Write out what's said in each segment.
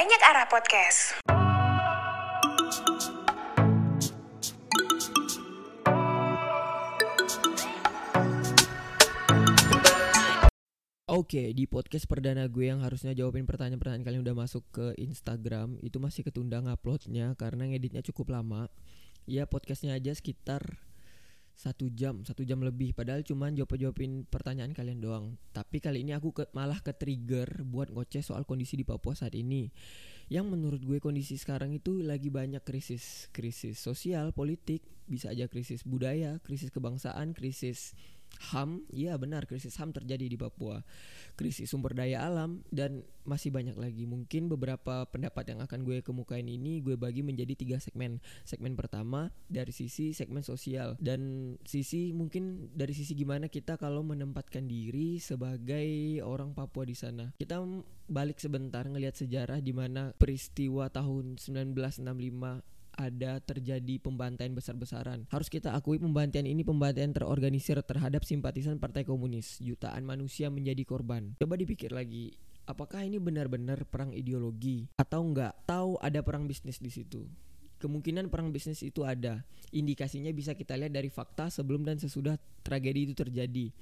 Banyak Arah Podcast. Oke, di podcast perdana gue yang harusnya jawabin pertanyaan-pertanyaan kalian udah masuk ke Instagram itu masih ketunda nguploadnya karena ngeditnya cukup lama. Ya podcastnya aja sekitar satu jam, satu jam lebih. Padahal cuman jawab-jawabin pertanyaan kalian doang. Tapi kali ini aku ke, malah ke trigger buat ngoceh soal kondisi di Papua saat ini. Yang menurut gue kondisi sekarang itu lagi banyak krisis, krisis sosial, politik, bisa aja krisis budaya, krisis kebangsaan, krisis HAM, iya benar krisis HAM terjadi di Papua. Krisis sumber daya alam dan masih banyak lagi. Mungkin beberapa pendapat yang akan gue kemukain ini gue bagi menjadi tiga segmen. Segmen pertama dari sisi segmen sosial dan sisi mungkin dari sisi gimana kita kalau menempatkan diri sebagai orang Papua di sana. Kita balik sebentar ngelihat sejarah di mana peristiwa tahun 1965 ada terjadi pembantaian besar-besaran. Harus kita akui pembantaian ini pembantaian terorganisir terhadap simpatisan Partai Komunis. Jutaan manusia menjadi korban. Coba dipikir lagi, apakah ini benar-benar perang ideologi atau enggak? Tahu ada perang bisnis di situ. Kemungkinan perang bisnis itu ada. Indikasinya bisa kita lihat dari fakta sebelum dan sesudah tragedi itu terjadi.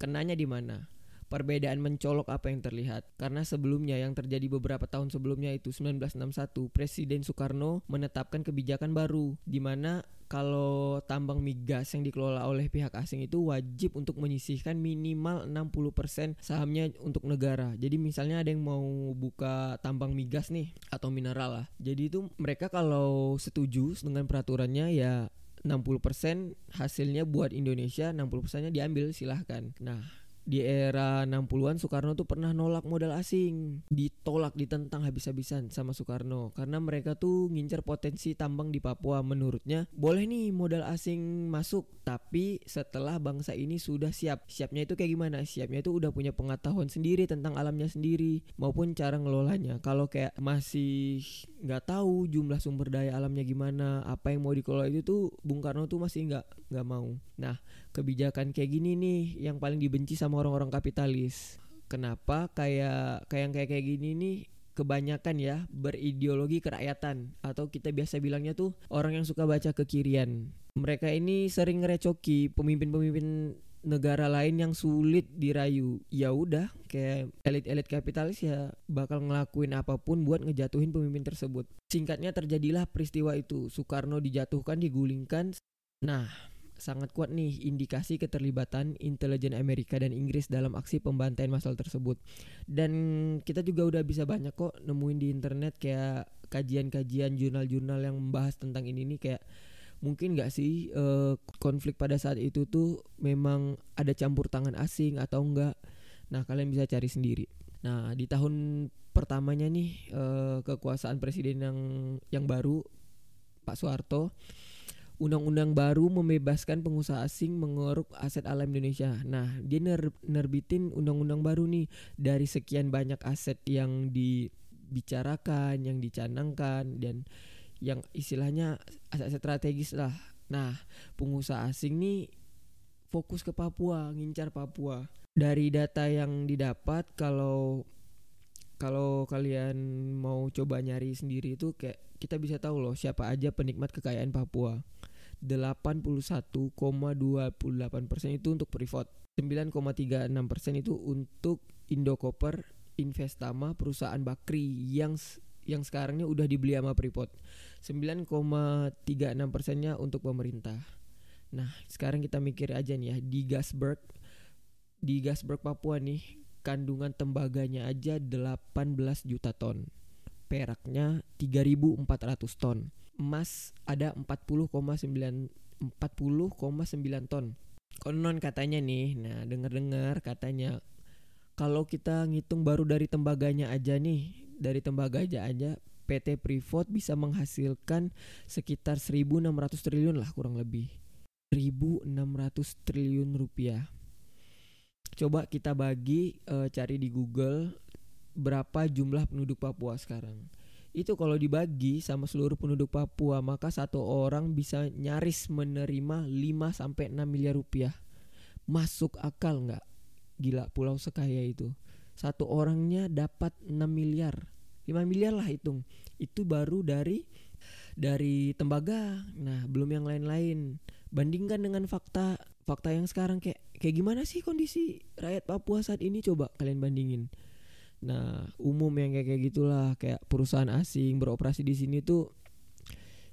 Kenanya di mana? Perbedaan mencolok apa yang terlihat karena sebelumnya yang terjadi beberapa tahun sebelumnya itu 1961 Presiden Soekarno menetapkan kebijakan baru di mana kalau tambang migas yang dikelola oleh pihak asing itu wajib untuk menyisihkan minimal 60% sahamnya untuk negara. Jadi misalnya ada yang mau buka tambang migas nih atau mineral lah. Jadi itu mereka kalau setuju dengan peraturannya ya 60% hasilnya buat Indonesia, 60%-nya diambil silahkan. Nah, di era 60-an Soekarno tuh pernah nolak modal asing. Ditolak ditentang habis-habisan sama Soekarno. Karena mereka tuh ngincer potensi tambang di Papua. Menurutnya boleh nih modal asing masuk. Tapi setelah bangsa ini sudah siap. Siapnya itu kayak gimana? Siapnya itu udah punya pengetahuan sendiri tentang alamnya sendiri. Maupun cara ngelolanya. Kalau kayak masih nggak tahu jumlah sumber daya alamnya gimana apa yang mau dikelola itu tuh Bung Karno tuh masih nggak nggak mau. Nah kebijakan kayak gini nih yang paling dibenci sama orang-orang kapitalis kenapa kayak kayak kayak kayak gini nih kebanyakan ya berideologi kerakyatan atau kita biasa bilangnya tuh orang yang suka baca kekirian. Mereka ini sering ngerecoki pemimpin-pemimpin negara lain yang sulit dirayu. Ya udah, kayak elit-elit kapitalis ya bakal ngelakuin apa pun buat ngejatuhin pemimpin tersebut. Singkatnya terjadilah peristiwa itu. Soekarno dijatuhkan, digulingkan. Nah, sangat kuat nih indikasi keterlibatan intelijen Amerika dan Inggris dalam aksi pembantaian masal tersebut. Dan kita juga udah bisa banyak kok nemuin di internet kayak kajian-kajian jurnal-jurnal yang membahas tentang ini nih kayak mungkin gak sih uh, konflik pada saat itu tuh memang ada campur tangan asing atau enggak. Nah, kalian bisa cari sendiri. Nah, di tahun pertamanya nih uh, kekuasaan presiden yang yang baru Pak Soeharto undang-undang baru membebaskan pengusaha asing mengeruk aset alam Indonesia. Nah, dia ner nerbitin undang-undang baru nih dari sekian banyak aset yang dibicarakan, yang dicanangkan dan yang istilahnya aset-aset strategis lah. Nah, pengusaha asing nih fokus ke Papua, ngincar Papua. Dari data yang didapat kalau kalau kalian mau coba nyari sendiri itu kayak kita bisa tahu loh siapa aja penikmat kekayaan Papua. 81,28% itu untuk Freeport. 9,36% itu untuk Indocopper Investama perusahaan Bakri yang yang sekarangnya udah dibeli sama Freeport. 9,36 persennya untuk pemerintah. Nah, sekarang kita mikir aja nih ya di Gasberg di Gasberg Papua nih kandungan tembaganya aja 18 juta ton. Peraknya 3.400 ton emas ada 40,9 40,9 ton. Konon katanya nih, nah dengar-dengar katanya kalau kita ngitung baru dari tembaganya aja nih, dari tembaga aja aja PT Freeport bisa menghasilkan sekitar 1.600 triliun lah kurang lebih. 1.600 triliun rupiah. Coba kita bagi uh, cari di Google berapa jumlah penduduk Papua sekarang itu kalau dibagi sama seluruh penduduk Papua maka satu orang bisa nyaris menerima 5 sampai 6 miliar rupiah. Masuk akal nggak? Gila pulau sekaya itu. Satu orangnya dapat 6 miliar. 5 miliar lah hitung itu baru dari dari tembaga nah belum yang lain-lain bandingkan dengan fakta fakta yang sekarang kayak kayak gimana sih kondisi rakyat Papua saat ini? Coba kalian bandingin. Nah umum yang kayak kayak gitulah kayak perusahaan asing beroperasi di sini tuh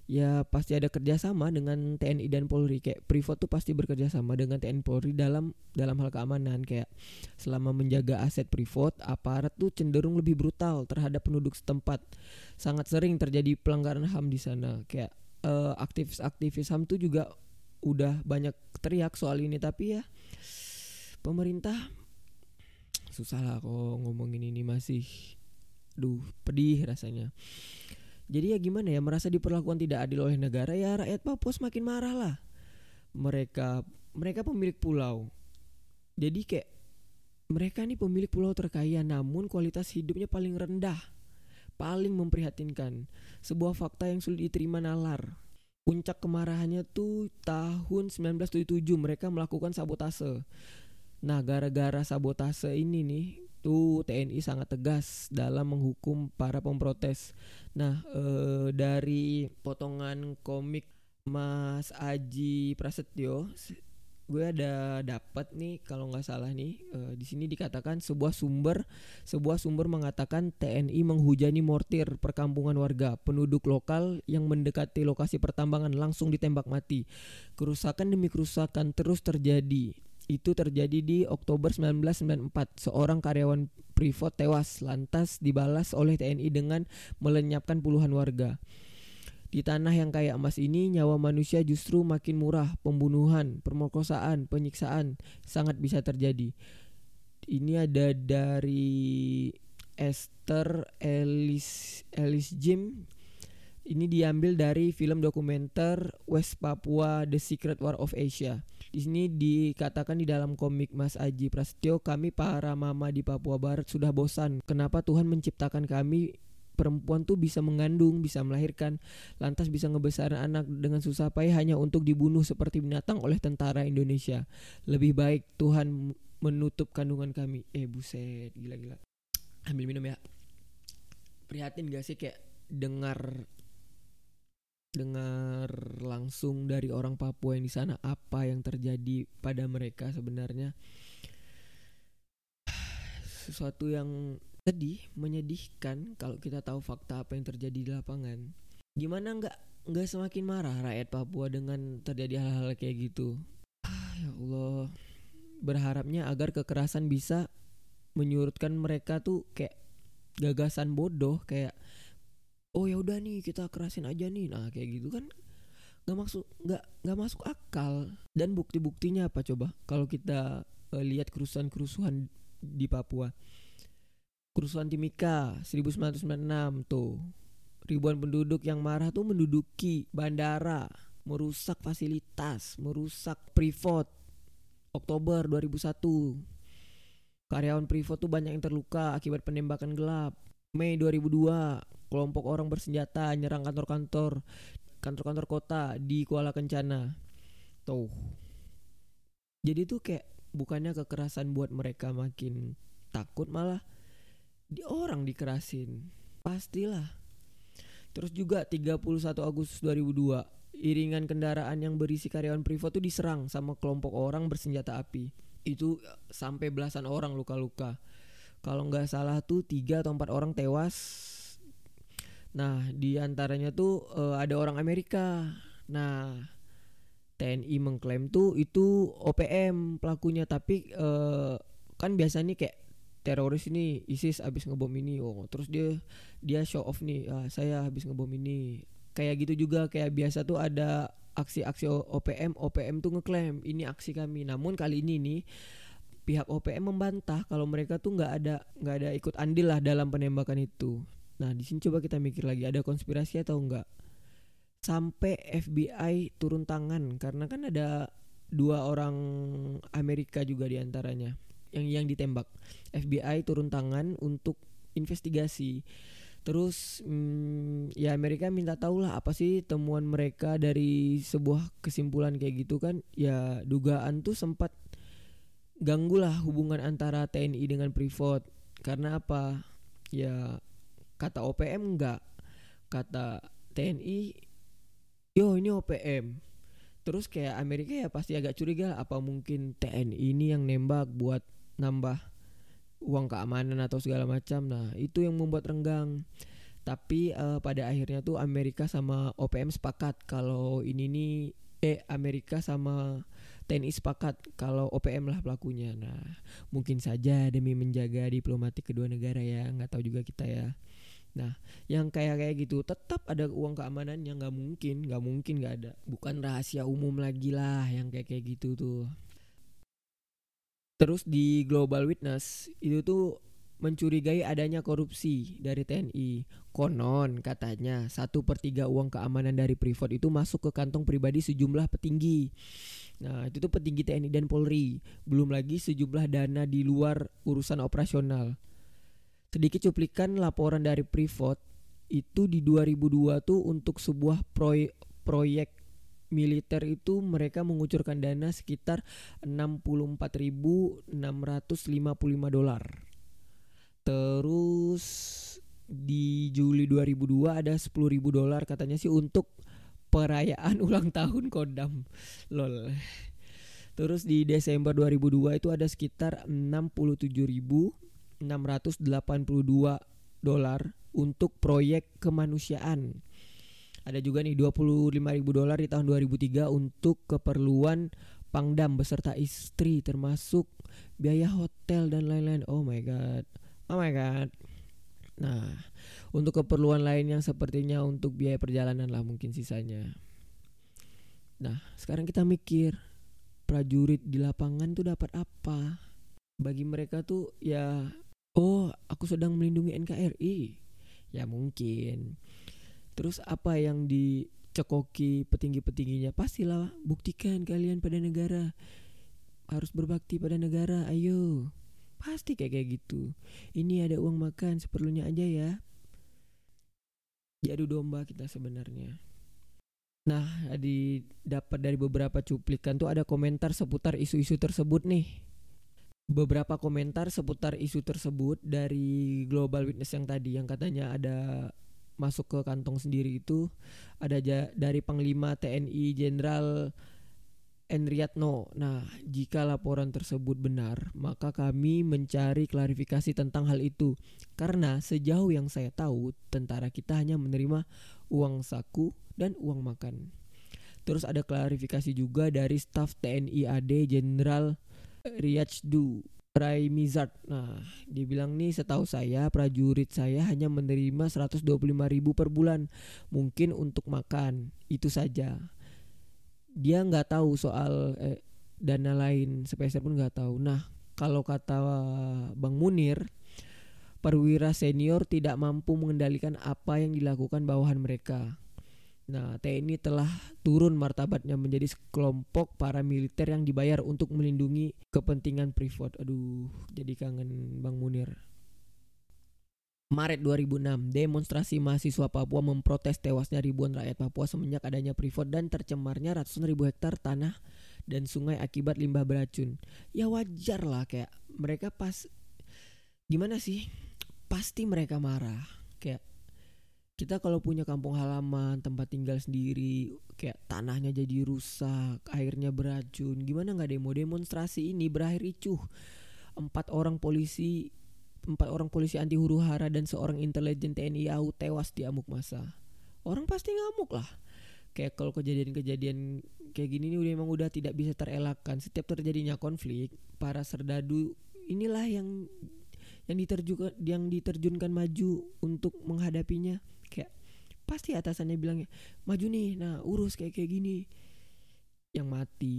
ya pasti ada kerjasama dengan TNI dan Polri. Kayak Privat tuh pasti bekerja sama dengan TNI Polri dalam dalam hal keamanan. Kayak selama menjaga aset Privat aparat tuh cenderung lebih brutal terhadap penduduk setempat. Sangat sering terjadi pelanggaran HAM di sana. Kayak uh, aktivis-aktivis HAM tuh juga udah banyak teriak soal ini. Tapi ya pemerintah susah lah kok ngomongin ini masih duh pedih rasanya jadi ya gimana ya merasa diperlakukan tidak adil oleh negara ya rakyat Papua semakin marah lah. Mereka mereka pemilik pulau. Jadi kayak mereka nih pemilik pulau terkaya namun kualitas hidupnya paling rendah. Paling memprihatinkan. Sebuah fakta yang sulit diterima nalar. Puncak kemarahannya tuh tahun 1977 mereka melakukan sabotase. Nah, gara-gara sabotase ini nih itu TNI sangat tegas dalam menghukum para pemprotes. Nah, e, dari potongan komik Mas Aji Prasetyo gue ada dapat nih kalau nggak salah nih e, di sini dikatakan sebuah sumber sebuah sumber mengatakan TNI menghujani mortir perkampungan warga penduduk lokal yang mendekati lokasi pertambangan langsung ditembak mati kerusakan demi kerusakan terus terjadi itu terjadi di Oktober 1994. Seorang karyawan Freeport tewas lantas dibalas oleh TNI dengan melenyapkan puluhan warga. Di tanah yang kaya emas ini nyawa manusia justru makin murah. Pembunuhan, pemerkosaan, penyiksaan sangat bisa terjadi. Ini ada dari Esther Ellis Ellis Jim ini diambil dari film dokumenter West Papua The Secret War of Asia. Di sini dikatakan di dalam komik Mas Aji Prasetyo, kami para mama di Papua Barat sudah bosan. Kenapa Tuhan menciptakan kami perempuan tuh bisa mengandung, bisa melahirkan, lantas bisa ngebesarin anak dengan susah payah hanya untuk dibunuh seperti binatang oleh tentara Indonesia. Lebih baik Tuhan menutup kandungan kami. Eh buset, gila-gila. Ambil minum ya. Prihatin gak sih kayak dengar dengar langsung dari orang Papua yang di sana apa yang terjadi pada mereka sebenarnya? Sesuatu yang sedih menyedihkan kalau kita tahu fakta apa yang terjadi di lapangan. Gimana nggak nggak semakin marah rakyat Papua dengan terjadi hal-hal kayak gitu? Ah, ya Allah. Berharapnya agar kekerasan bisa menyurutkan mereka tuh kayak gagasan bodoh kayak oh ya udah nih kita kerasin aja nih. Nah kayak gitu kan nggak masuk nggak nggak masuk akal. Dan bukti buktinya apa coba? Kalau kita uh, lihat kerusuhan kerusuhan di Papua kerusuhan Timika 1996 tuh. Ribuan penduduk yang marah tuh menduduki bandara merusak fasilitas merusak privat Oktober 2001 karyawan privat tuh banyak yang terluka akibat penembakan gelap. Mei 2002 kelompok orang bersenjata nyerang kantor-kantor kantor-kantor kota di Kuala Kencana. Tuh. Jadi tuh kayak bukannya kekerasan buat mereka makin takut malah di orang dikerasin. Pastilah. Terus juga 31 Agustus 2002, iringan kendaraan yang berisi karyawan privat tuh diserang sama kelompok orang bersenjata api. Itu sampai belasan orang luka-luka. Kalau nggak salah tuh tiga atau empat orang tewas Nah, di antaranya tuh uh, ada orang Amerika. Nah, TNI mengklaim tuh itu OPM pelakunya, tapi uh, kan biasanya kayak teroris ini ISIS habis ngebom ini, oh terus dia dia show off nih, ah, saya habis ngebom ini. Kayak gitu juga kayak biasa tuh ada aksi-aksi OPM, OPM tuh ngeklaim ini aksi kami. Namun kali ini nih pihak OPM membantah kalau mereka tuh nggak ada nggak ada ikut andil lah dalam penembakan itu. Nah, di sini coba kita mikir lagi ada konspirasi atau enggak? Sampai FBI turun tangan karena kan ada dua orang Amerika juga di antaranya yang yang ditembak. FBI turun tangan untuk investigasi. Terus hmm, ya Amerika minta tahu lah apa sih temuan mereka dari sebuah kesimpulan kayak gitu kan? Ya dugaan tuh sempat ganggu lah hubungan antara TNI dengan Privat. Karena apa? Ya kata OPM enggak. Kata TNI yo ini OPM terus kayak Amerika ya pasti agak curiga apa mungkin TNI ini yang nembak buat nambah uang keamanan atau segala macam. Nah itu yang membuat renggang. Tapi uh, pada akhirnya tuh Amerika sama OPM sepakat kalau ini nih eh Amerika sama TNI sepakat kalau OPM lah pelakunya. Nah mungkin saja demi menjaga diplomatik kedua negara ya nggak tahu juga kita ya Nah, yang kayak kayak gitu tetap ada uang keamanan yang nggak mungkin, nggak mungkin nggak ada. Bukan rahasia umum lagi lah yang kayak kayak gitu tuh. Terus di Global Witness itu tuh mencurigai adanya korupsi dari TNI. Konon katanya satu per tiga uang keamanan dari Privat itu masuk ke kantong pribadi sejumlah petinggi. Nah itu tuh petinggi TNI dan Polri. Belum lagi sejumlah dana di luar urusan operasional sedikit cuplikan laporan dari Privat itu di 2002 tuh untuk sebuah proyek proyek militer itu mereka mengucurkan dana sekitar 64.655 dolar. Terus di Juli 2002 ada 10.000 dolar katanya sih untuk perayaan ulang tahun Kodam. Lol. Terus di Desember 2002 itu ada sekitar 67.000 682 dolar untuk proyek kemanusiaan. Ada juga nih 25 ribu dolar di tahun 2003 untuk keperluan Pangdam beserta istri termasuk biaya hotel dan lain-lain. Oh my god. Oh my god. Nah, untuk keperluan lain yang sepertinya untuk biaya perjalanan lah mungkin sisanya. Nah, sekarang kita mikir prajurit di lapangan tuh dapat apa? Bagi mereka tuh ya oh aku sedang melindungi NKRI ya mungkin. Terus apa yang dicekoki petinggi-petingginya? Pastilah buktikan kalian pada negara. Harus berbakti pada negara ayo. Pasti kayak kayak gitu. Ini ada uang makan seperlunya aja ya. Diadu domba kita sebenarnya. Nah di dapat dari beberapa cuplikan tuh ada komentar seputar isu-isu tersebut nih beberapa komentar seputar isu tersebut dari Global Witness yang tadi yang katanya ada masuk ke kantong sendiri itu ada dari Panglima TNI Jenderal Enriatno. Nah, jika laporan tersebut benar, maka kami mencari klarifikasi tentang hal itu. Karena sejauh yang saya tahu, tentara kita hanya menerima uang saku dan uang makan. Terus ada klarifikasi juga dari staf TNI AD Jenderal Riyajdu Raimizard. Nah, dia bilang nih setahu saya prajurit saya hanya menerima 125 ribu per bulan. Mungkin untuk makan, itu saja. Dia nggak tahu soal eh, dana lain, sepeser pun nggak tahu. Nah, kalau kata Bang Munir, perwira senior tidak mampu mengendalikan apa yang dilakukan bawahan mereka. Nah, TNI telah turun martabatnya menjadi sekelompok para militer yang dibayar untuk melindungi kepentingan privat. Aduh, jadi kangen Bang Munir. Maret 2006, demonstrasi mahasiswa Papua memprotes tewasnya ribuan rakyat Papua semenjak adanya privat dan tercemarnya ratusan ribu hektar tanah dan sungai akibat limbah beracun. Ya wajar lah kayak mereka pas gimana sih? Pasti mereka marah. Kayak kita kalau punya kampung halaman tempat tinggal sendiri kayak tanahnya jadi rusak airnya beracun gimana nggak demo? Demonstrasi ini berakhir ricuh. Empat orang polisi empat orang polisi anti huru hara dan seorang intelijen TNI AU tewas di amuk masa. Orang pasti ngamuk lah. Kayak kalau kejadian-kejadian kayak gini ini udah emang udah tidak bisa terelakkan. Setiap terjadinya konflik para serdadu inilah yang yang diterjunkan yang diterjunkan maju untuk menghadapinya pasti atasannya bilangnya maju nih nah urus kayak kayak gini. Yang mati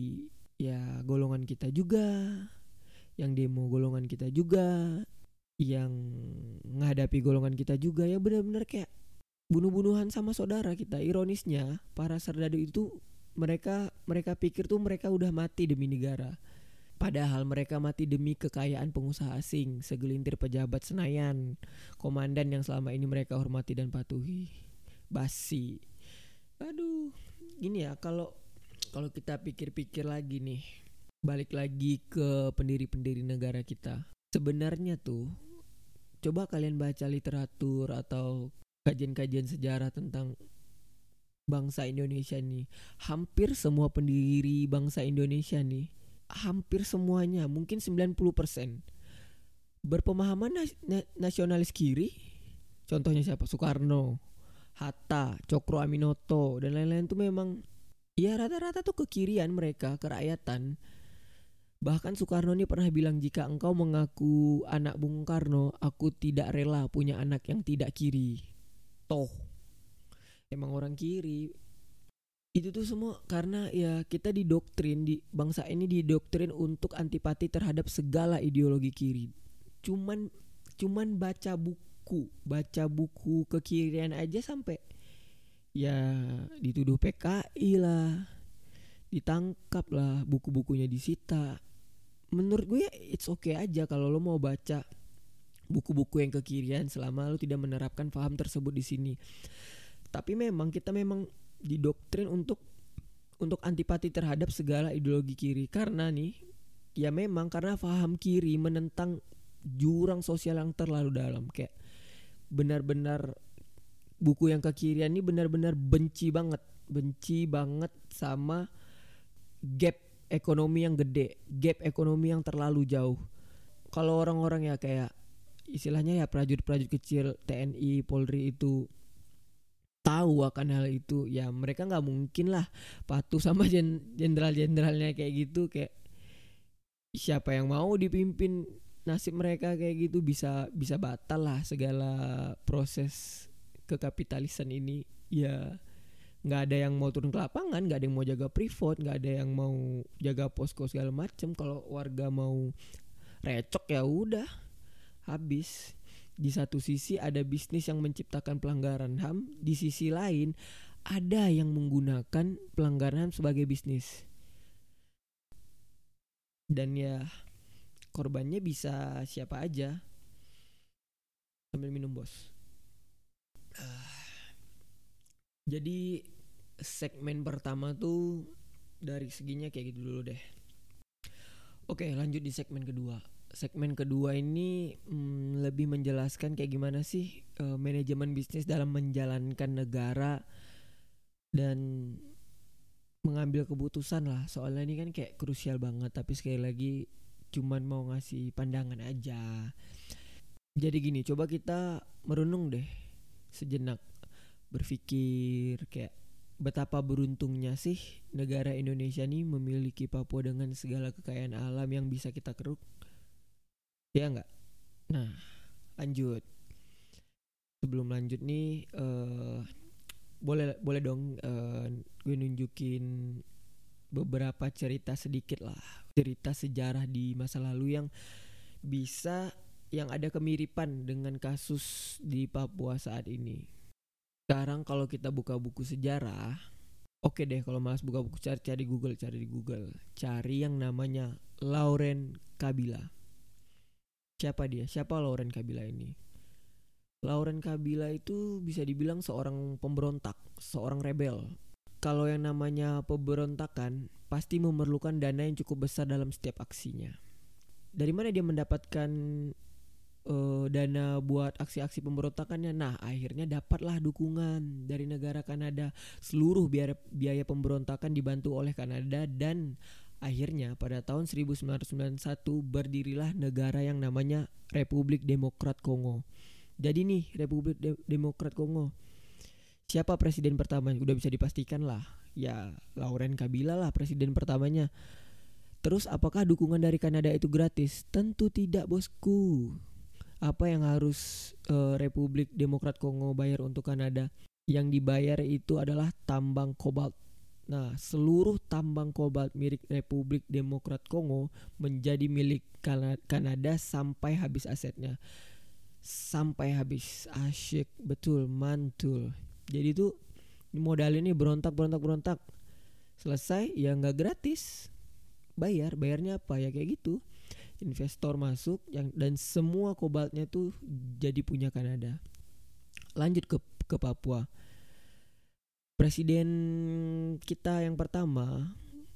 ya golongan kita juga. Yang demo golongan kita juga. Yang menghadapi golongan kita juga. Ya benar-benar kayak bunuh-bunuhan sama saudara kita. Ironisnya para serdadu itu mereka mereka pikir tuh mereka udah mati demi negara. Padahal mereka mati demi kekayaan pengusaha asing, segelintir pejabat Senayan, komandan yang selama ini mereka hormati dan patuhi basi. Aduh gini ya kalau kalau kita pikir-pikir lagi nih balik lagi ke pendiri-pendiri negara kita. Sebenarnya tuh coba kalian baca literatur atau kajian-kajian sejarah tentang bangsa Indonesia nih. Hampir semua pendiri bangsa Indonesia nih hampir semuanya mungkin 90% berpemahaman nas nasionalis kiri. Contohnya siapa? Soekarno Hatta Cokro Aminoto dan lain-lain tuh memang ya rata-rata tuh kekirian mereka kerakyatan Bahkan Soekarno ini pernah bilang jika engkau mengaku anak Bung Karno, aku tidak rela punya anak yang tidak kiri. Toh, emang orang kiri. Itu tuh semua karena ya kita didoktrin di bangsa ini didoktrin untuk antipati terhadap segala ideologi kiri. Cuman cuman baca buku, baca buku kekirian aja sampai ya dituduh PKI lah, ditangkap lah, buku-bukunya disita. Menurut gue it's okay aja kalau lo mau baca buku-buku yang kekirian selama lo tidak menerapkan paham tersebut di sini. Tapi memang kita memang didoktrin untuk untuk antipati terhadap segala ideologi kiri. Karena nih ya memang karena paham kiri menentang jurang sosial yang terlalu dalam. Kayak benar-benar buku yang kekirian ini benar-benar benci banget benci banget sama gap ekonomi yang gede, gap ekonomi yang terlalu jauh. Kalau orang-orang ya kayak istilahnya ya prajurit-prajurit kecil TNI, Polri itu tahu akan hal itu, ya mereka nggak mungkin lah patuh sama jenderal-jenderalnya kayak gitu kayak siapa yang mau dipimpin nasib mereka kayak gitu bisa bisa batal lah segala proses kekapitalisan ini. Ya nggak ada yang mau turun ke lapangan nggak ada yang mau jaga privat nggak ada yang mau jaga posko segala macem. Kalau warga mau recok ya udah habis. Di satu sisi ada bisnis yang menciptakan pelanggaran ham di sisi lain ada yang menggunakan pelanggaran ham sebagai bisnis. Dan ya korbannya bisa siapa aja sambil minum bos jadi segmen pertama tuh dari seginya kayak gitu dulu deh. Oke, lanjut di segmen kedua. Segmen kedua ini hmm, lebih menjelaskan kayak gimana sih uh, manajemen bisnis dalam menjalankan negara dan mengambil keputusan lah. Soalnya ini kan kayak krusial banget, tapi sekali lagi cuman mau ngasih pandangan aja. Jadi gini, coba kita merenung deh sejenak berpikir kayak betapa beruntungnya sih negara Indonesia nih memiliki Papua dengan segala kekayaan alam yang bisa kita keruk. Ya enggak? Nah, lanjut. Sebelum lanjut nih uh, boleh boleh dong uh, gue nunjukin beberapa cerita sedikit lah. Cerita sejarah di masa lalu yang bisa yang ada kemiripan dengan kasus di Papua saat ini. Sekarang kalau kita buka buku sejarah oke okay deh kalau malas buka buku cari cari Google cari di Google. Cari yang namanya Lauren Kabila. Siapa dia? Siapa Lauren Kabila ini? Lauren Kabila itu bisa dibilang seorang pemberontak seorang rebel kalau yang namanya pemberontakan pasti memerlukan dana yang cukup besar dalam setiap aksinya dari mana dia mendapatkan uh, dana buat aksi-aksi pemberontakannya. Nah, akhirnya dapatlah dukungan dari negara Kanada. Seluruh biaya biaya pemberontakan dibantu oleh Kanada dan akhirnya pada tahun 1991 berdirilah negara yang namanya Republik Demokrat Kongo. Jadi nih Republik De Demokrat Kongo. Siapa presiden pertama? Udah bisa dipastikan lah. Ya, Laurent Kabila lah presiden pertamanya. Terus apakah dukungan dari Kanada itu gratis? Tentu tidak, bosku apa yang harus uh, Republik Demokrat Kongo bayar untuk Kanada? Yang dibayar itu adalah tambang kobalt. Nah, seluruh tambang kobalt milik Republik Demokrat Kongo menjadi milik Kanada sampai habis asetnya. Sampai habis. Asyik, betul, mantul. Jadi itu modal ini berontak berontak berontak. Selesai ya nggak gratis. Bayar, bayarnya apa ya kayak gitu investor masuk yang dan semua kobaltnya tuh jadi punya Kanada. Lanjut ke ke Papua. Presiden kita yang pertama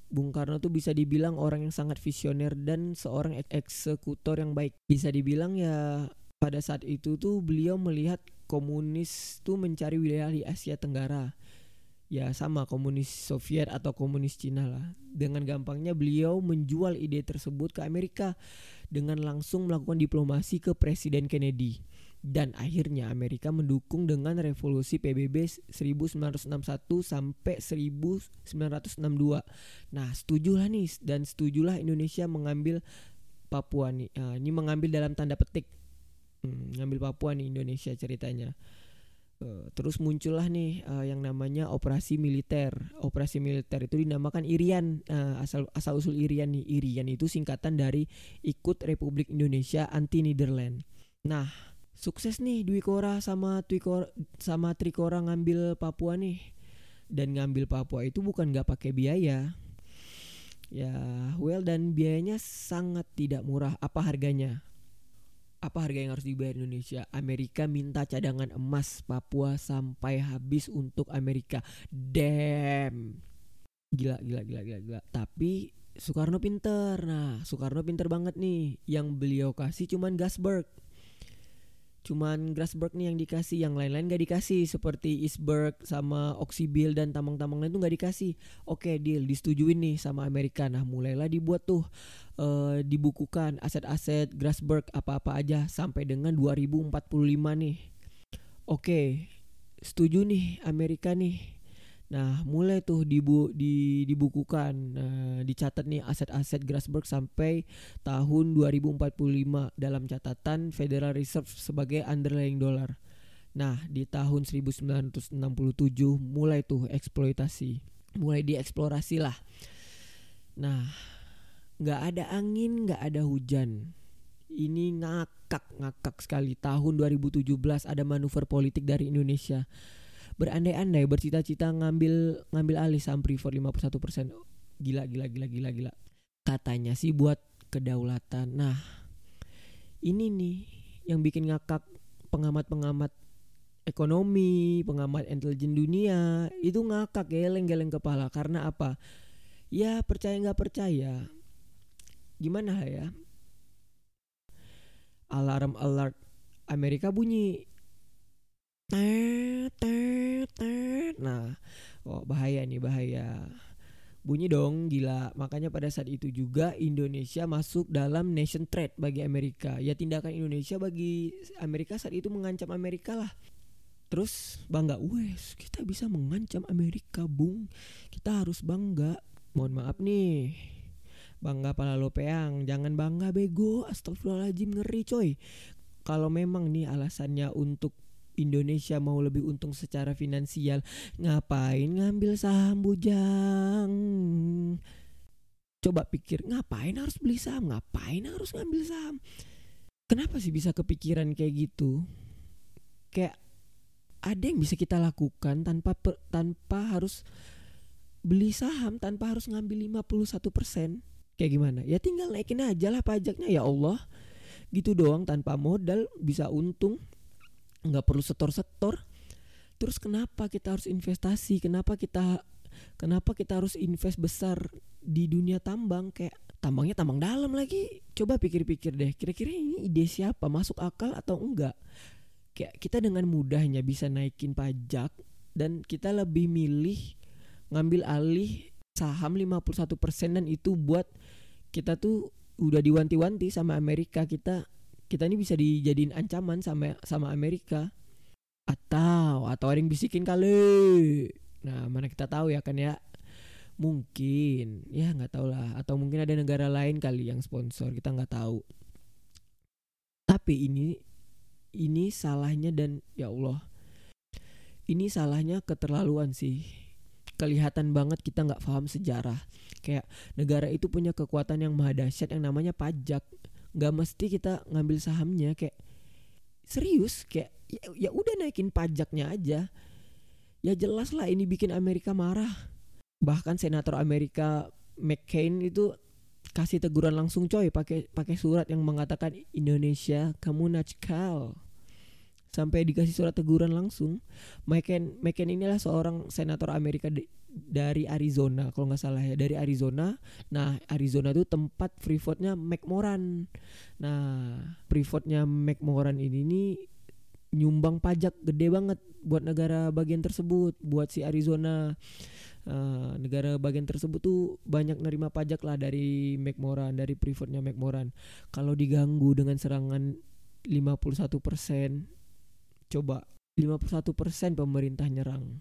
Bung Karno tuh bisa dibilang orang yang sangat visioner dan seorang eksekutor yang baik. Bisa dibilang ya pada saat itu tuh beliau melihat komunis tuh mencari wilayah di Asia Tenggara ya sama komunis Soviet atau komunis Cina lah. Dengan gampangnya beliau menjual ide tersebut ke Amerika dengan langsung melakukan diplomasi ke Presiden Kennedy. Dan akhirnya Amerika mendukung dengan revolusi PBB 1961 sampai 1962. Nah, setujulah nih dan setujulah Indonesia mengambil Papua nih. Nah, ini mengambil dalam tanda petik. Hmm, ngambil Papua nih Indonesia ceritanya. Uh, terus muncullah nih uh, yang namanya operasi militer. Operasi militer itu dinamakan Irian. Uh, asal asal usul Irian nih. Irian itu singkatan dari ikut Republik Indonesia anti Nederland. Nah, sukses nih Dwi Kora sama Twikora sama Trikora ngambil Papua nih. Dan ngambil Papua itu bukan nggak pakai biaya. Ya, well dan biayanya sangat tidak murah. Apa harganya? Apa harga yang harus dibayar Indonesia? Amerika minta cadangan emas Papua sampai habis untuk Amerika. Damn. Gila, gila, gila, gila, gila. Tapi Soekarno pinter. Nah, Soekarno pinter banget nih. Yang beliau kasih cuman Gasberg cuman Grasberg nih yang dikasih yang lain-lain gak dikasih seperti Isberg sama Oxybil dan tambang-tambang lain tuh gak dikasih. Oke deal disetujuin nih sama Amerika. Nah mulailah dibuat tuh uh, dibukukan aset-aset Grasberg apa-apa aja sampai dengan 2045 nih. Oke setuju nih Amerika nih Nah, mulai tuh dibu di dibukukan, nah, dicatat nih aset-aset Grasberg sampai tahun 2045 dalam catatan Federal Reserve sebagai underlying dollar. Nah, di tahun 1967 mulai tuh eksploitasi, mulai dieksplorasi lah. Nah, nggak ada angin, nggak ada hujan. Ini ngakak ngakak sekali. Tahun 2017 ada manuver politik dari Indonesia berandai-andai bercita-cita ngambil ngambil alih saham Freeport 51 persen. Gila gila gila gila gila. Katanya sih buat kedaulatan. Nah ini nih yang bikin ngakak pengamat-pengamat ekonomi pengamat intelijen dunia. Itu ngakak geleng-geleng kepala. Karena apa? Ya percaya nggak percaya. Gimana ya? Alarm alert Amerika bunyi nah oh bahaya nih bahaya. Bunyi dong gila. Makanya pada saat itu juga Indonesia masuk dalam nation threat bagi Amerika. Ya tindakan Indonesia bagi Amerika saat itu mengancam Amerika lah. Terus bangga. Wes kita bisa mengancam Amerika bung. Kita harus bangga. Mohon maaf nih. Bangga pala lopeang jangan bangga bego. Astagfirullahaladzim ngeri coy. Kalau memang nih alasannya untuk Indonesia mau lebih untung secara finansial. Ngapain ngambil saham bujang? Coba pikir ngapain harus beli saham? Ngapain harus ngambil saham? Kenapa sih bisa kepikiran kayak gitu? Kayak ada yang bisa kita lakukan tanpa per, tanpa harus beli saham tanpa harus ngambil 51% kayak gimana? Ya tinggal naikin aja lah pajaknya ya Allah. Gitu doang tanpa modal bisa untung nggak perlu setor-setor. Terus kenapa kita harus investasi? Kenapa kita kenapa kita harus invest besar di dunia tambang? Kayak tambangnya tambang dalam lagi. Coba pikir-pikir deh kira-kira ini ide siapa? Masuk akal atau enggak? Kayak kita dengan mudahnya bisa naikin pajak dan kita lebih milih ngambil alih saham 51% dan itu buat kita tuh udah diwanti-wanti sama Amerika. Kita kita ini bisa dijadiin ancaman sama sama Amerika. Atau atau ada yang bisikin kali. Nah mana kita tahu ya kan ya? Mungkin. Ya nggak tahu lah. Atau mungkin ada negara lain kali yang sponsor. Kita nggak tahu. Tapi ini ini salahnya dan ya Allah. Ini salahnya keterlaluan sih. Kelihatan banget kita nggak paham sejarah. Kayak negara itu punya kekuatan yang maha dahsyat yang namanya pajak nggak mesti kita ngambil sahamnya kayak serius kayak ya, ya udah naikin pajaknya aja. Ya jelas lah ini bikin Amerika marah. Bahkan senator Amerika McCain itu kasih teguran langsung coy pakai pakai surat yang mengatakan Indonesia kamu nakal sampai dikasih surat teguran langsung. McCain McCain inilah seorang senator Amerika dari Arizona kalau nggak salah ya dari Arizona. Nah Arizona itu tempat Freeportnya McMoran. Nah Freeportnya McMoran ini nih nyumbang pajak gede banget buat negara bagian tersebut buat si Arizona uh, negara bagian tersebut tuh banyak nerima pajak lah dari McMoran dari Freeportnya McMoran kalau diganggu dengan serangan 51 persen coba 51 persen pemerintah nyerang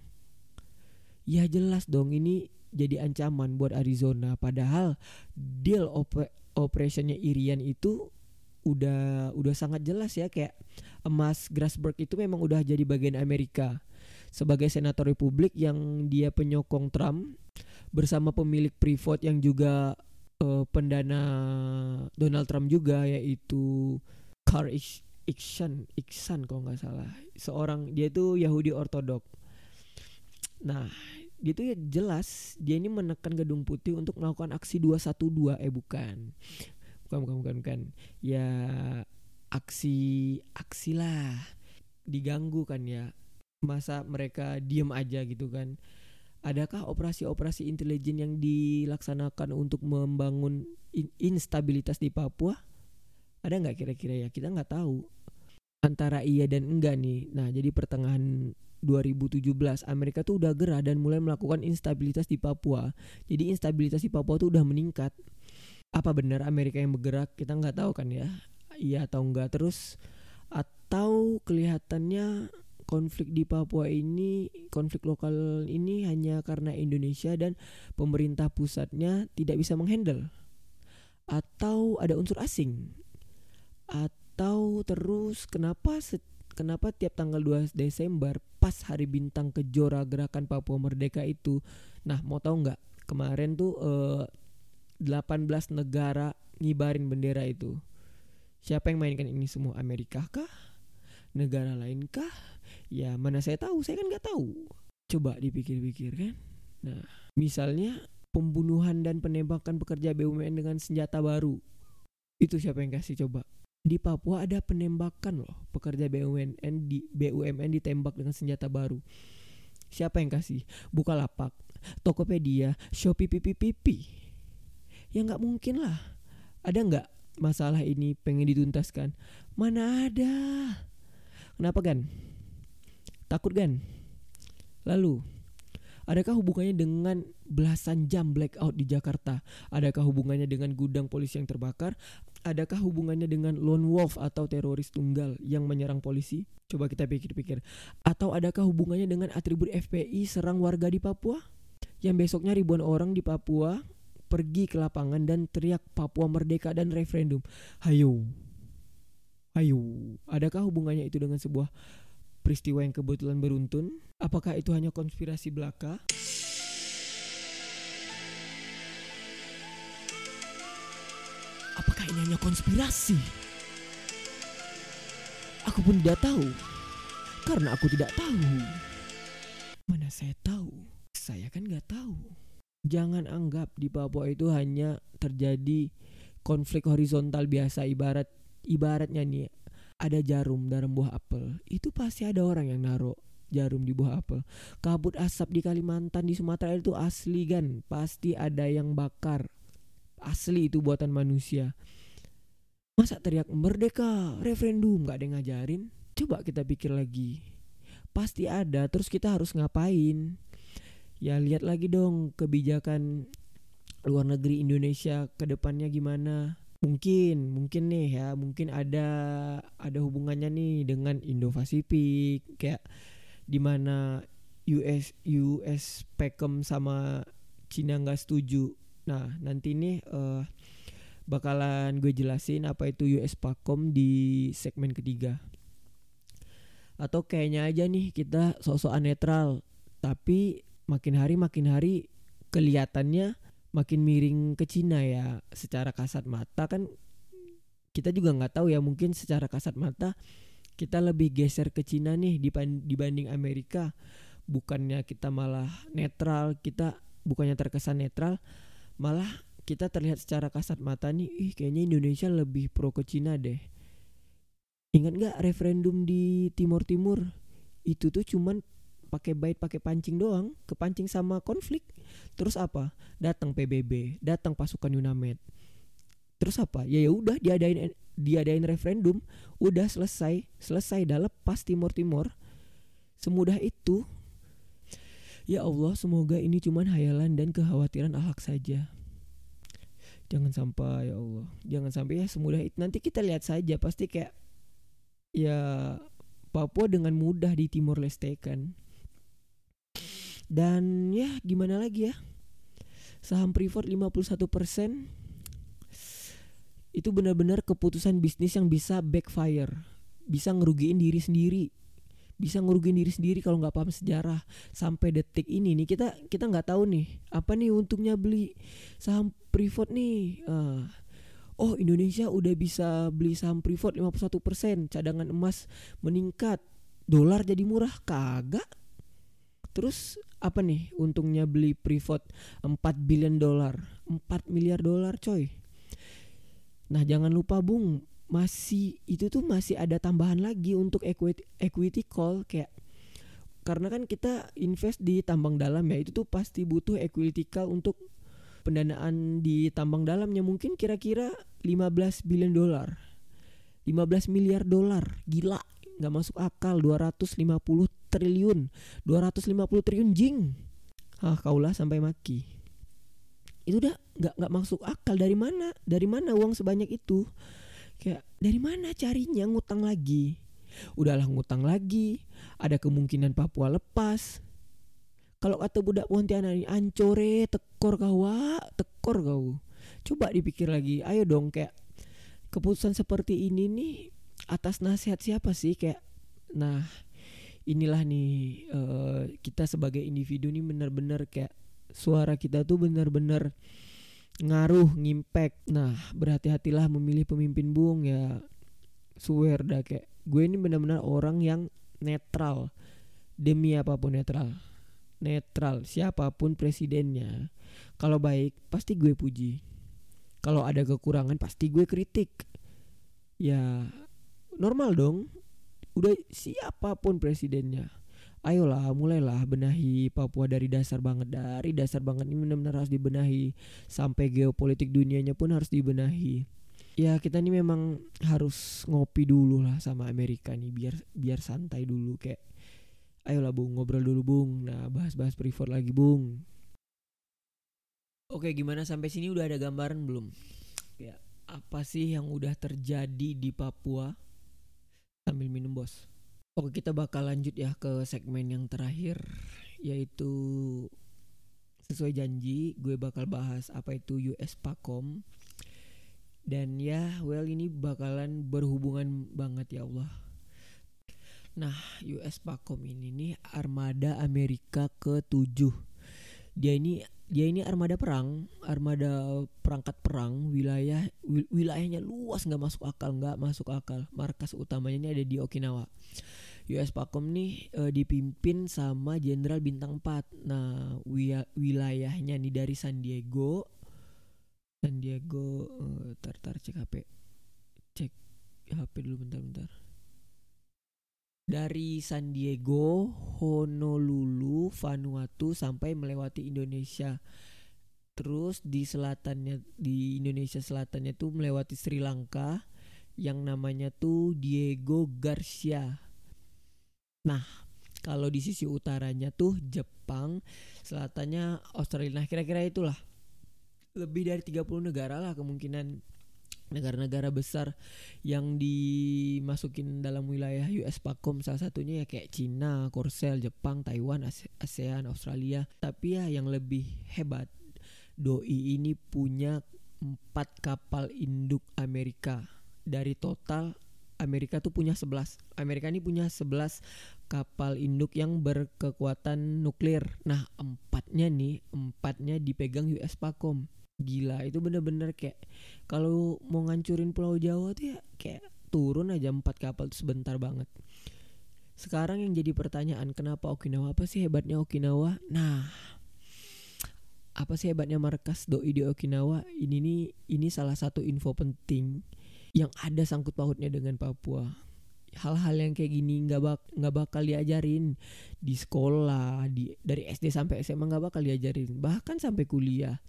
ya jelas dong ini jadi ancaman buat Arizona. Padahal deal op operationnya Irian itu udah udah sangat jelas ya kayak emas Grasberg itu memang udah jadi bagian Amerika. Sebagai senator Republik yang dia penyokong Trump bersama pemilik Freeport yang juga uh, pendana Donald Trump juga yaitu Carl Iksan Iksan kalau nggak salah. Seorang dia itu Yahudi Ortodok nah dia tuh ya jelas dia ini menekan Gedung Putih untuk melakukan aksi 212 eh bukan. Bukan bukan bukan bukan. Ya aksi aksi lah. Diganggu kan ya. Masa mereka diem aja gitu kan. Adakah operasi-operasi intelijen yang dilaksanakan untuk membangun in instabilitas di Papua? Ada nggak kira-kira ya? Kita nggak tahu. Antara iya dan enggak nih. Nah jadi pertengahan 2017 Amerika tuh udah gerah dan mulai melakukan instabilitas di Papua. Jadi instabilitas di Papua tuh udah meningkat. Apa benar Amerika yang bergerak? Kita nggak tahu kan ya. Iya atau enggak terus atau kelihatannya konflik di Papua ini konflik lokal ini hanya karena Indonesia dan pemerintah pusatnya tidak bisa menghandle. Atau ada unsur asing. Atau terus kenapa kenapa tiap tanggal 2 Desember pas hari bintang kejora gerakan Papua Merdeka itu nah mau tahu nggak kemarin tuh eh, 18 negara ngibarin bendera itu. Siapa yang mainkan ini semua? Amerika kah? Negara lain kah? Ya mana saya tahu, saya kan nggak tahu. Coba dipikir-pikir kan. Nah, misalnya pembunuhan dan penembakan pekerja BUMN dengan senjata baru. Itu siapa yang kasih coba? Di Papua ada penembakan loh, pekerja BUMN di BUMN ditembak dengan senjata baru. Siapa yang kasih? Bukalapak, Tokopedia, Shopee pipi ya nggak mungkin lah ada nggak masalah ini pengen dituntaskan mana ada kenapa kan takut kan lalu Adakah hubungannya dengan belasan jam blackout di Jakarta? Adakah hubungannya dengan gudang polisi yang terbakar? Adakah hubungannya dengan lone wolf atau teroris tunggal yang menyerang polisi? Coba kita pikir-pikir. Atau adakah hubungannya dengan atribut FPI serang warga di Papua? Yang besoknya ribuan orang di Papua pergi ke lapangan dan teriak Papua Merdeka dan referendum. Hayo. Hayo. Adakah hubungannya itu dengan sebuah peristiwa yang kebetulan beruntun? Apakah itu hanya konspirasi belaka? Hanya konspirasi? Aku pun tidak tahu. Karena aku tidak tahu. Mana saya tahu? Saya kan nggak tahu jangan anggap di Papua itu hanya terjadi konflik horizontal biasa ibarat ibaratnya nih ada jarum dalam buah apel itu pasti ada orang yang naruh jarum di buah apel kabut asap di Kalimantan di Sumatera itu asli kan pasti ada yang bakar asli itu buatan manusia masa teriak merdeka? Referendum gak ada yang ngajarin. Coba kita pikir lagi. Pasti ada terus kita harus ngapain? Ya lihat lagi dong kebijakan luar negeri Indonesia ke depannya gimana. Mungkin mungkin nih ya mungkin ada ada hubungannya nih dengan Indo-Pasifik kayak di mana US US Peckham sama Cina nggak setuju. Nah nanti nih uh, bakalan gue jelasin apa itu US Pacom di segmen ketiga. Atau kayaknya aja nih kita sosok netral tapi makin hari makin hari kelihatannya makin miring ke Cina ya. Secara kasat mata kan kita juga nggak tahu ya mungkin secara kasat mata kita lebih geser ke Cina nih dibanding Amerika. Bukannya kita malah netral kita bukannya terkesan netral malah kita terlihat secara kasat mata nih ih kayaknya Indonesia lebih pro ke Cina deh. Ingat nggak referendum di Timur Timur itu tuh cuman pakai bait pakai pancing doang kepancing sama konflik. Terus apa? Datang PBB datang pasukan Yunamed terus apa? Ya ya udah diadain diadain referendum udah selesai selesai dah lepas Timur Timur semudah itu ya Allah semoga ini cuman hayalan dan kekhawatiran alhak saja jangan sampai ya Allah. Jangan sampai ya semudah itu. Nanti kita lihat saja pasti kayak ya Papua dengan mudah di Timor Leste kan. Dan ya gimana lagi ya? Saham Freeport 51% itu benar-benar keputusan bisnis yang bisa backfire. Bisa ngerugiin diri sendiri bisa ngerugiin diri sendiri kalau nggak paham sejarah sampai detik ini nih. Kita kita nggak tahu nih apa nih untungnya beli saham Freeport nih? Uh, oh Indonesia udah bisa beli saham Freeport 51% cadangan emas meningkat. Dolar jadi murah? Kagak. Terus apa nih untungnya beli Freeport 4 billion dolar? 4 miliar dolar coy. Nah jangan lupa bung masih itu tuh masih ada tambahan lagi untuk equity equity call kayak karena kan kita invest di tambang dalam ya itu tuh pasti butuh equity call untuk pendanaan di tambang dalamnya. Mungkin kira-kira 15 billion dolar 15 miliar dolar gila nggak masuk akal. 250 triliun. 250 triliun jing. Ah kaulah sampai maki. Itu udah nggak nggak masuk akal. Dari mana? Dari mana uang sebanyak itu kayak dari mana carinya ngutang lagi? Udahlah ngutang lagi ada kemungkinan Papua lepas. Kalau kata budak Pontianak ini ancore tekor kau tekor kau coba dipikir lagi ayo dong kayak keputusan seperti ini nih atas nasihat siapa sih? Kayak nah inilah nih uh, kita sebagai individu nih benar-benar kayak suara kita tuh benar-benar ngaruh ngimpact. Nah berhati-hatilah memilih pemimpin bung ya. Swear dah kayak. Gue ini benar-benar orang yang netral. Demi apa pun netral. Netral siapa pun presidennya. Kalau baik pasti gue puji. Kalau ada kekurangan pasti gue kritik. Ya normal dong. Udah siapa pun presidennya ayolah mulailah benahi Papua dari dasar banget. Dari dasar banget ini benar-benar harus dibenahi. Sampai geopolitik dunianya pun harus dibenahi. Ya kita ini memang harus ngopi dulu lah sama Amerika nih biar biar santai dulu. Kayak ayolah bung ngobrol dulu bung. Nah bahas-bahas prefer lagi bung. Oke gimana? Sampai sini udah ada gambaran belum? Ya apa sih yang udah terjadi di Papua? Sambil minum bos Oke kita bakal lanjut ya ke segmen yang terakhir yaitu sesuai janji gue bakal bahas apa itu US Pakom dan ya well ini bakalan berhubungan banget ya Allah. Nah US Pakom ini nih armada Amerika ke-7 dia ini dia ini armada perang, armada perangkat perang, wilayah wil, wilayahnya luas nggak masuk akal, nggak masuk akal. Markas utamanya ini ada di Okinawa. US Pakom nih e, dipimpin sama Jenderal Bintang 4. Nah, wilayahnya nih dari San Diego. San Diego e, tar tar cek HP. Cek HP dulu bentar-bentar. Dari San Diego, Honolulu, Vanuatu sampai melewati Indonesia. Terus di selatannya di Indonesia selatannya tuh melewati Sri Lanka yang namanya tuh Diego Garcia Nah, kalau di sisi utaranya tuh Jepang, selatannya Australia. Nah, kira-kira itulah. Lebih dari 30 negara lah kemungkinan negara-negara besar yang dimasukin dalam wilayah US Pakom salah satunya ya kayak Cina, Korsel, Jepang, Taiwan, ASEAN, Australia. Tapi ya yang lebih hebat, doi ini punya empat kapal induk Amerika dari total Amerika tuh punya 11. Amerika ini punya 11 kapal induk yang berkekuatan nuklir. Nah, empatnya nih, empatnya dipegang US Pakom. Gila, itu bener-bener kayak kalau mau ngancurin Pulau Jawa tuh ya kayak turun aja empat kapal tuh sebentar banget. Sekarang yang jadi pertanyaan kenapa Okinawa apa sih hebatnya Okinawa? Nah, apa sih hebatnya markas doi di Okinawa? Ini nih ini salah satu info penting yang ada sangkut pautnya dengan Papua. hal-hal yang kayak gini nggak bak nggak bakal diajarin di sekolah di dari SD sampai SMA nggak bakal diajarin bahkan sampai kuliah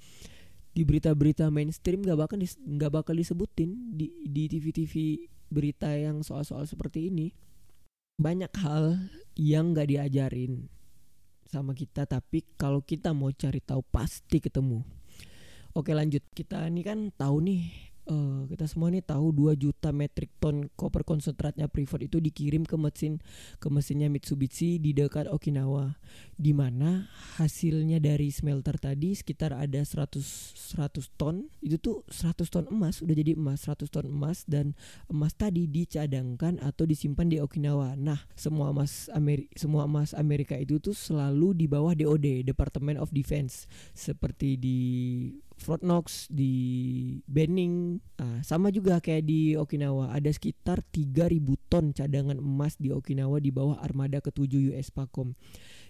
di berita-berita mainstream nggak bakal nggak bakal disebutin di di TV-TV berita yang soal-soal seperti ini. Banyak hal yang nggak diajarin sama kita tapi kalau kita mau cari tahu pasti ketemu. Oke lanjut. Kita ini kan tahu nih uh, kita semua nih tahu 2 juta metrik ton koper konsentratnya Freeport itu dikirim ke mesin ke mesinnya Mitsubishi di dekat Okinawa di mana hasilnya dari smelter tadi sekitar ada 100 100 ton. Itu tuh 100 ton emas udah jadi emas 100 ton emas dan emas tadi dicadangkan atau disimpan di Okinawa. Nah semua emas Amerika semua emas Amerika itu tuh selalu di bawah DOD Department of Defense. Seperti di Fort Knox di Benning nah, sama juga kayak di Okinawa. Ada sekitar 3000 ton cadangan emas di Okinawa di bawah armada ketujuh US Pacom.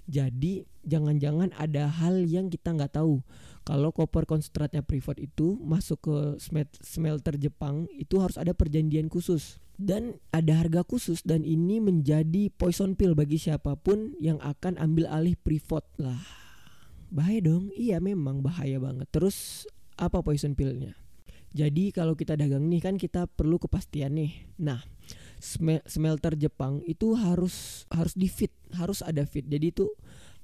Jadi jangan-jangan ada hal yang kita nggak tahu. Kalau koper konsentratnya Freeport itu masuk ke smelter Jepang itu harus ada perjanjian khusus. Dan ada harga khusus dan ini menjadi poison pill bagi siapa pun yang akan ambil alih Freeport lah bahaya dong. Iya memang bahaya banget. Terus apa poison pillnya? Jadi kalau kita dagang nih kan kita perlu kepastian nih. Nah smelter Jepang itu harus harus di fit harus ada fit jadi itu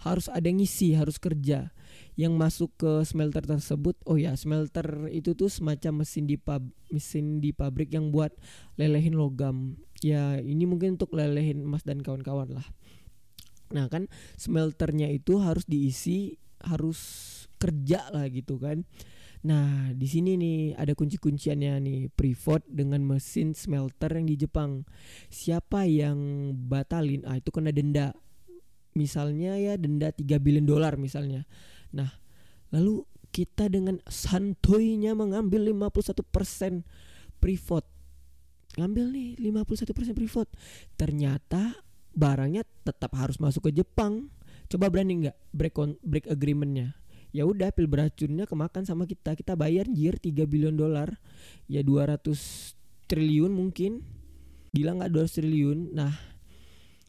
harus ada ngisi harus kerja. Yang masuk ke smelter tersebut oh ya smelter itu tuh semacam mesin di pub mesin di pabrik yang buat lelehin logam. Ya ini mungkin untuk lelehin emas dan kawan-kawan lah. Nah kan smelternya itu harus diisi harus kerja lah gitu kan. Nah, di sini nih ada kunci-kunciannya nih, Freeport dengan mesin smelter yang di Jepang. Siapa yang batalin, ah itu kena denda. Misalnya ya denda 3 billion dolar misalnya. Nah, lalu kita dengan santuinya mengambil 51% Freeport. Ngambil nih 51% Freeport. Ternyata barangnya tetap harus masuk ke Jepang coba berani nggak break on, break agreementnya? Ya udah pil beracunnya kemakan sama kita. Kita bayar jir 3 billion dolar. Ya 200 triliun mungkin. Gila nggak 200 triliun? Nah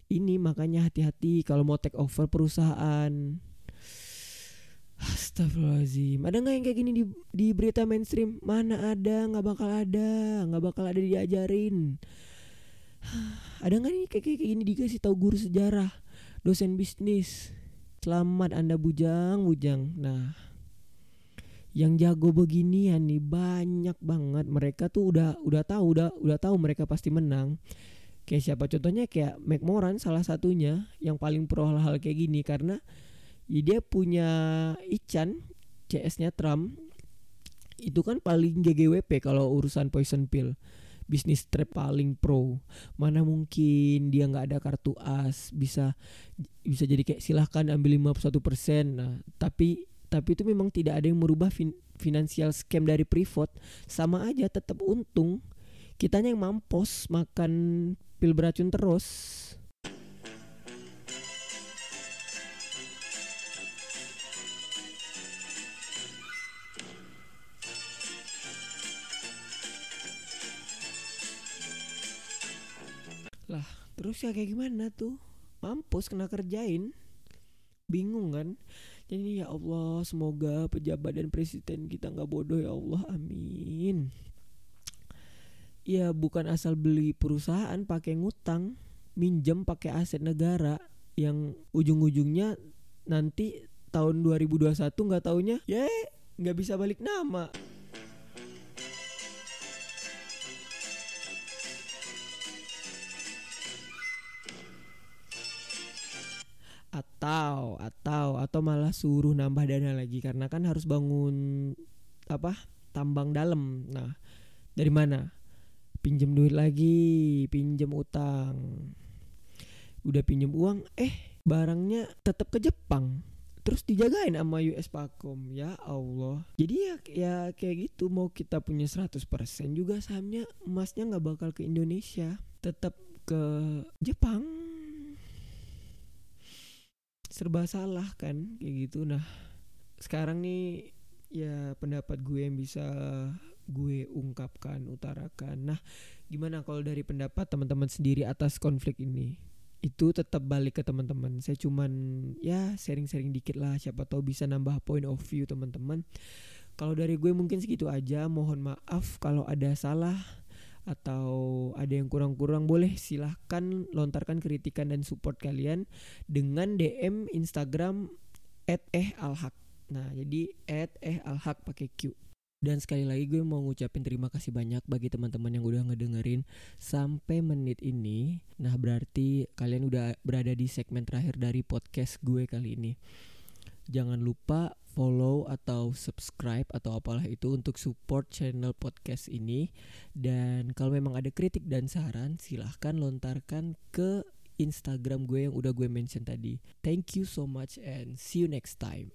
ini makanya hati-hati kalau mau take over perusahaan. Astagfirullahaladzim. Ada gak yang kayak gini di, di berita mainstream? Mana ada Gak bakal ada Gak bakal ada diajarin. Ada gak nih kayak, kayak gini dikasih tahu guru sejarah dosen bisnis. Selamat Anda bujang, bujang. Nah, yang jago beginian nih banyak banget. Mereka tuh udah udah tahu, udah udah tahu mereka pasti menang. Kayak siapa contohnya kayak McMoran salah satunya yang paling pro hal-hal kayak gini karena ya dia punya Ican CS-nya Trump itu kan paling GGWP kalau urusan poison pill bisnis trap paling pro. Mana mungkin dia nggak ada kartu as bisa bisa jadi kayak silahkan ambil 51% nah tapi tapi itu memang tidak ada yang merubah fin finansial scam dari Privat sama aja tetap untung. Kitanya yang mampus makan pil beracun terus terus ya kayak gimana tuh? Mampus kena kerjain. Bingung kan? Jadi ya Allah semoga pejabat dan presiden kita nggak bodoh ya Allah. Amin. Ya bukan asal beli perusahaan pakai ngutang minjem pakai aset negara yang ujung-ujungnya nanti tahun 2021 nggak taunya ya nggak bisa balik nama atau atau atau malah suruh nambah dana lagi. Karena kan harus bangun apa tambang dalam. Nah dari mana? Pinjem duit lagi pinjem utang. Udah pinjem uang eh barangnya tetap ke Jepang. Terus dijagain sama US Pacom ya Allah. Jadi ya ya kayak gitu mau kita punya 100% juga sahamnya emasnya nggak bakal ke Indonesia. Tetap ke Jepang serba salah kan kayak gitu nah sekarang nih ya pendapat gue yang bisa gue ungkapkan, utarakan. Nah, gimana kalau dari pendapat teman-teman sendiri atas konflik ini? Itu tetap balik ke teman-teman. Saya cuman ya sharing-sharing dikit lah, siapa tahu bisa nambah point of view teman-teman. Kalau dari gue mungkin segitu aja. Mohon maaf kalau ada salah atau ada yang kurang-kurang boleh silahkan lontarkan kritikan dan support kalian dengan DM Instagram @ehalhaq. Nah, jadi @ehalhaq pakai Q. Dan sekali lagi gue mau ngucapin terima kasih banyak bagi teman-teman yang udah ngedengerin sampai menit ini. Nah, berarti kalian udah berada di segmen terakhir dari podcast gue kali ini. Jangan lupa follow atau subscribe atau apalah itu untuk support channel podcast ini. Dan kalau memang ada kritik dan saran, silahkan lontarkan ke Instagram gue yang udah gue mention tadi. Thank you so much and see you next time.